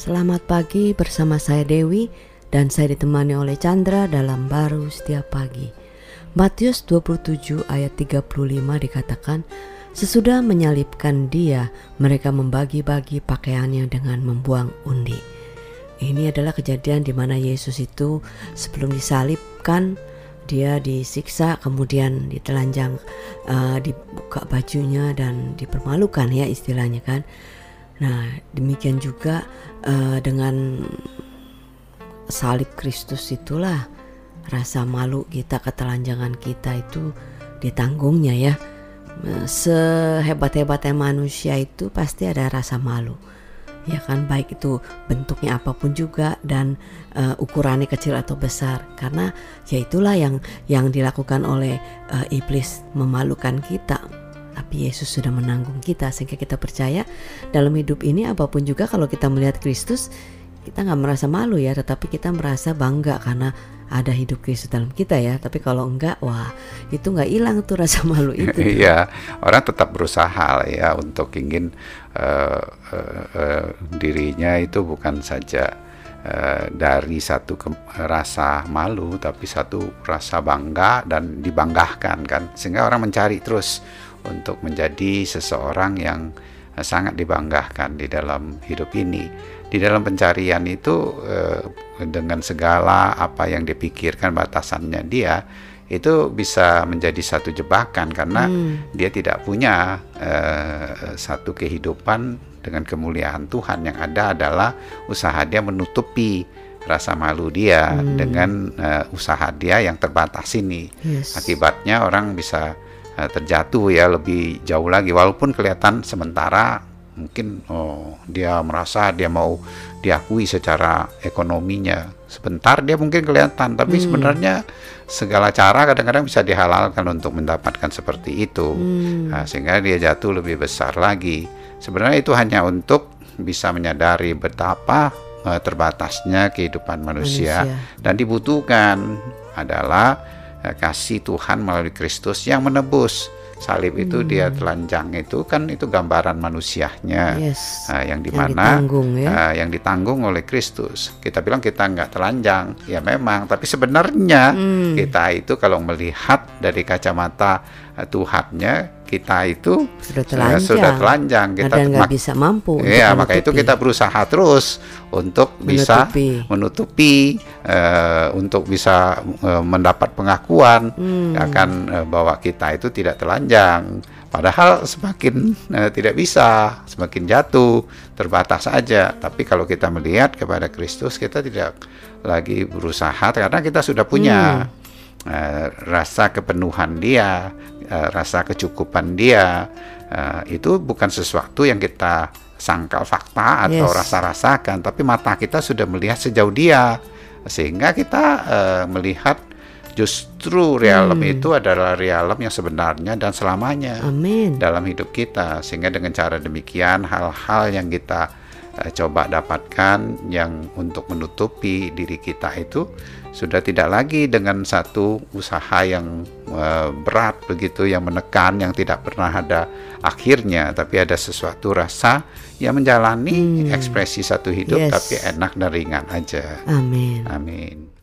Selamat pagi bersama saya Dewi dan saya ditemani oleh Chandra dalam baru setiap pagi. Matius 27 ayat 35 dikatakan, Sesudah menyalibkan dia, mereka membagi-bagi pakaiannya dengan membuang undi. Ini adalah kejadian di mana Yesus itu sebelum disalibkan, dia disiksa, kemudian ditelanjang, uh, dibuka bajunya dan dipermalukan ya istilahnya kan. Nah demikian juga uh, dengan salib Kristus itulah rasa malu kita, ketelanjangan kita itu ditanggungnya ya. Sehebat-hebatnya manusia itu pasti ada rasa malu ya kan? Baik itu bentuknya apa pun juga dan uh, ukurannya kecil atau besar. Karena ya itulah yang yang dilakukan oleh uh, iblis memalukan kita tapi Yesus sudah menanggung kita sehingga kita percaya dalam hidup ini apa pun juga kalau kita melihat Kristus kita nggak merasa malu ya tetapi kita merasa bangga karena ada hidup Kristus dalam kita ya. Tapi kalau enggak wah itu nggak hilang tuh rasa malu itu. Iya orang tetap berusaha ya untuk ingin uh, uh, uh, dirinya itu bukan saja uh, dari satu rasa malu tapi satu rasa bangga dan dibanggakan kan. Sehingga orang mencari terus untuk menjadi seseorang yang sangat dibanggakan di dalam hidup ini di dalam pencarian itu eh, dengan segala apa yang dipikirkan batasannya dia itu bisa menjadi satu jebakan karena hmm. dia tidak punya uh, satu kehidupan dengan kemuliaan Tuhan yang ada adalah usaha dia menutupi rasa malu dia hmm. dengan uh, usaha dia yang terbatas ini yes. akibatnya orang bisa terjatuh ya lebih jauh lagi. Walaupun kelihatan sementara mungkin oh dia merasa dia mau diakui secara ekonominya. Sebentar dia mungkin kelihatan tapi hmm. sebenarnya segala cara kadang-kadang bisa dihalalkan untuk mendapatkan seperti itu. Hmm. nah, sehingga dia jatuh lebih besar lagi. Sebenarnya itu hanya untuk bisa menyadari betapa uh, terbatasnya kehidupan manusia, manusia. Dan dibutuhkan adalah kasih Tuhan melalui Kristus yang menebus salib itu hmm. dia telanjang itu kan itu gambaran manusianya yes. uh, yang di mana yang ditanggung, ya? uh, yang ditanggung oleh Kristus kita bilang kita nggak telanjang ya memang tapi sebenarnya hmm. kita itu kalau melihat dari kacamata uh, Tuhannya kita itu sudah telanjang, sudah telanjang. kita nggak bisa mampu ya maka itu kita berusaha terus untuk menutupi. bisa menutupi. uh, untuk bisa uh, mendapat pengakuan. Hmm. akan uh, bahwa kita itu tidak telanjang. Padahal semakin uh, tidak bisa semakin jatuh terbatas saja tapi kalau kita melihat kepada Kristus kita tidak lagi berusaha karena kita sudah punya. Hmm. Uh, rasa kepenuhan dia, uh, rasa kecukupan dia, uh, itu bukan sesuatu yang kita sangkal fakta atau yes. rasa-rasakan, tapi mata kita sudah melihat sejauh dia, sehingga kita uh, melihat justru realem hmm. itu adalah realem yang sebenarnya dan selamanya Amin. dalam hidup kita, sehingga dengan cara demikian hal-hal yang kita uh, coba dapatkan yang untuk menutupi diri kita itu sudah tidak lagi dengan satu usaha yang uh, berat begitu yang menekan yang tidak pernah ada akhirnya tapi ada sesuatu rasa yang menjalani hmm. ekspresi satu hidup yes. tapi enak dan ringan aja. Amin. Amin.